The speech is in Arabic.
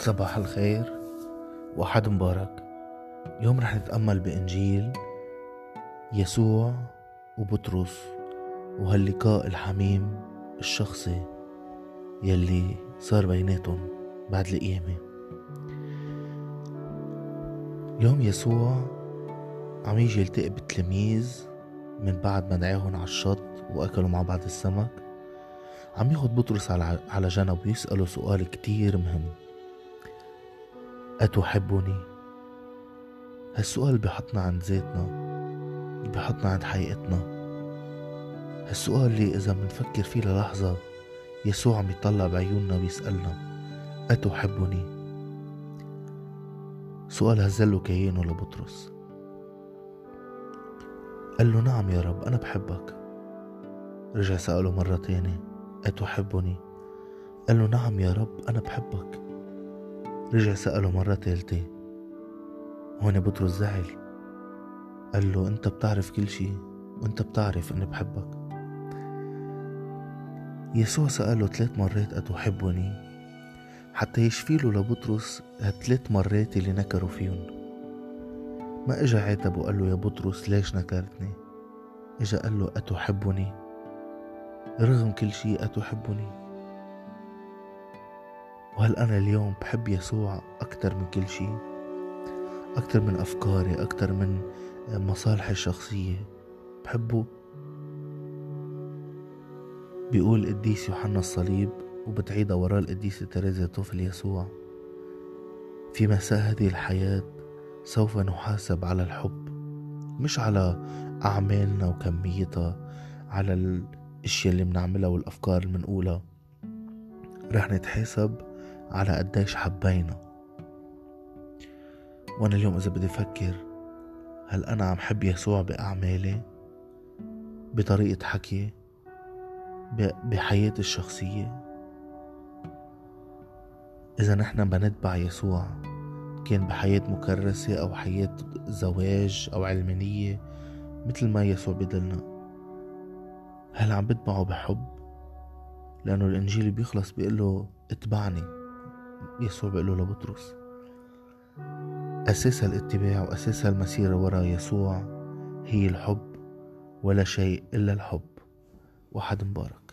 صباح الخير وأحد مبارك. اليوم رح نتأمل بإنجيل يسوع وبطرس وهاللقاء الحميم الشخصي يلي صار بيناتهم بعد القيامة. اليوم يسوع عم يجي يلتقي بالتلاميذ من بعد ما دعاهم على الشط وأكلوا مع بعض السمك. عم ياخد بطرس على جنب ويسأله سؤال كتير مهم. أتحبني؟ هالسؤال بحطنا عند ذاتنا بحطنا عند حقيقتنا هالسؤال اللي إذا منفكر فيه للحظة يسوع عم يطلع بعيوننا ويسألنا أتحبني؟ سؤال هزله كيانه لبطرس قال له نعم يا رب أنا بحبك رجع سأله مرة تانية أتحبني؟ قال له نعم يا رب أنا بحبك رجع سأله مرة تالتة. هون بطرس زعل. قال له أنت بتعرف كل شي وأنت بتعرف إني بحبك. يسوع سأله ثلاث مرات أتحبني حتى يشفي له لبطرس هالثلاث مرات اللي نكروا فيهم. ما إجا عاتب وقال له يا بطرس ليش نكرتني؟ إجا قال له أتحبني رغم كل شي أتحبني وهل أنا اليوم بحب يسوع أكتر من كل شيء؟ أكتر من أفكاري أكتر من مصالحي الشخصية بحبه؟ بيقول القديس يوحنا الصليب وبتعيدها وراه القديسة تريزا طفل يسوع في مساء هذه الحياة سوف نحاسب على الحب مش على أعمالنا وكميتها على الأشياء اللي بنعملها والأفكار اللي بنقولها رح نتحاسب على قديش حبينا وأنا اليوم إذا بدي أفكر هل أنا عم حب يسوع بأعمالي؟ بطريقة حكي؟ بحياتي الشخصية؟ إذا نحن بنتبع يسوع كان بحياة مكرسة أو حياة زواج أو علمانية مثل ما يسوع بدلنا. هل عم بتبعه بحب؟ لأنه الإنجيل بيخلص بيقول اتبعني. يسوع بيقول له لبطرس أساس الاتباع وأساس المسيرة وراء يسوع هي الحب ولا شيء إلا الحب. وحد مبارك.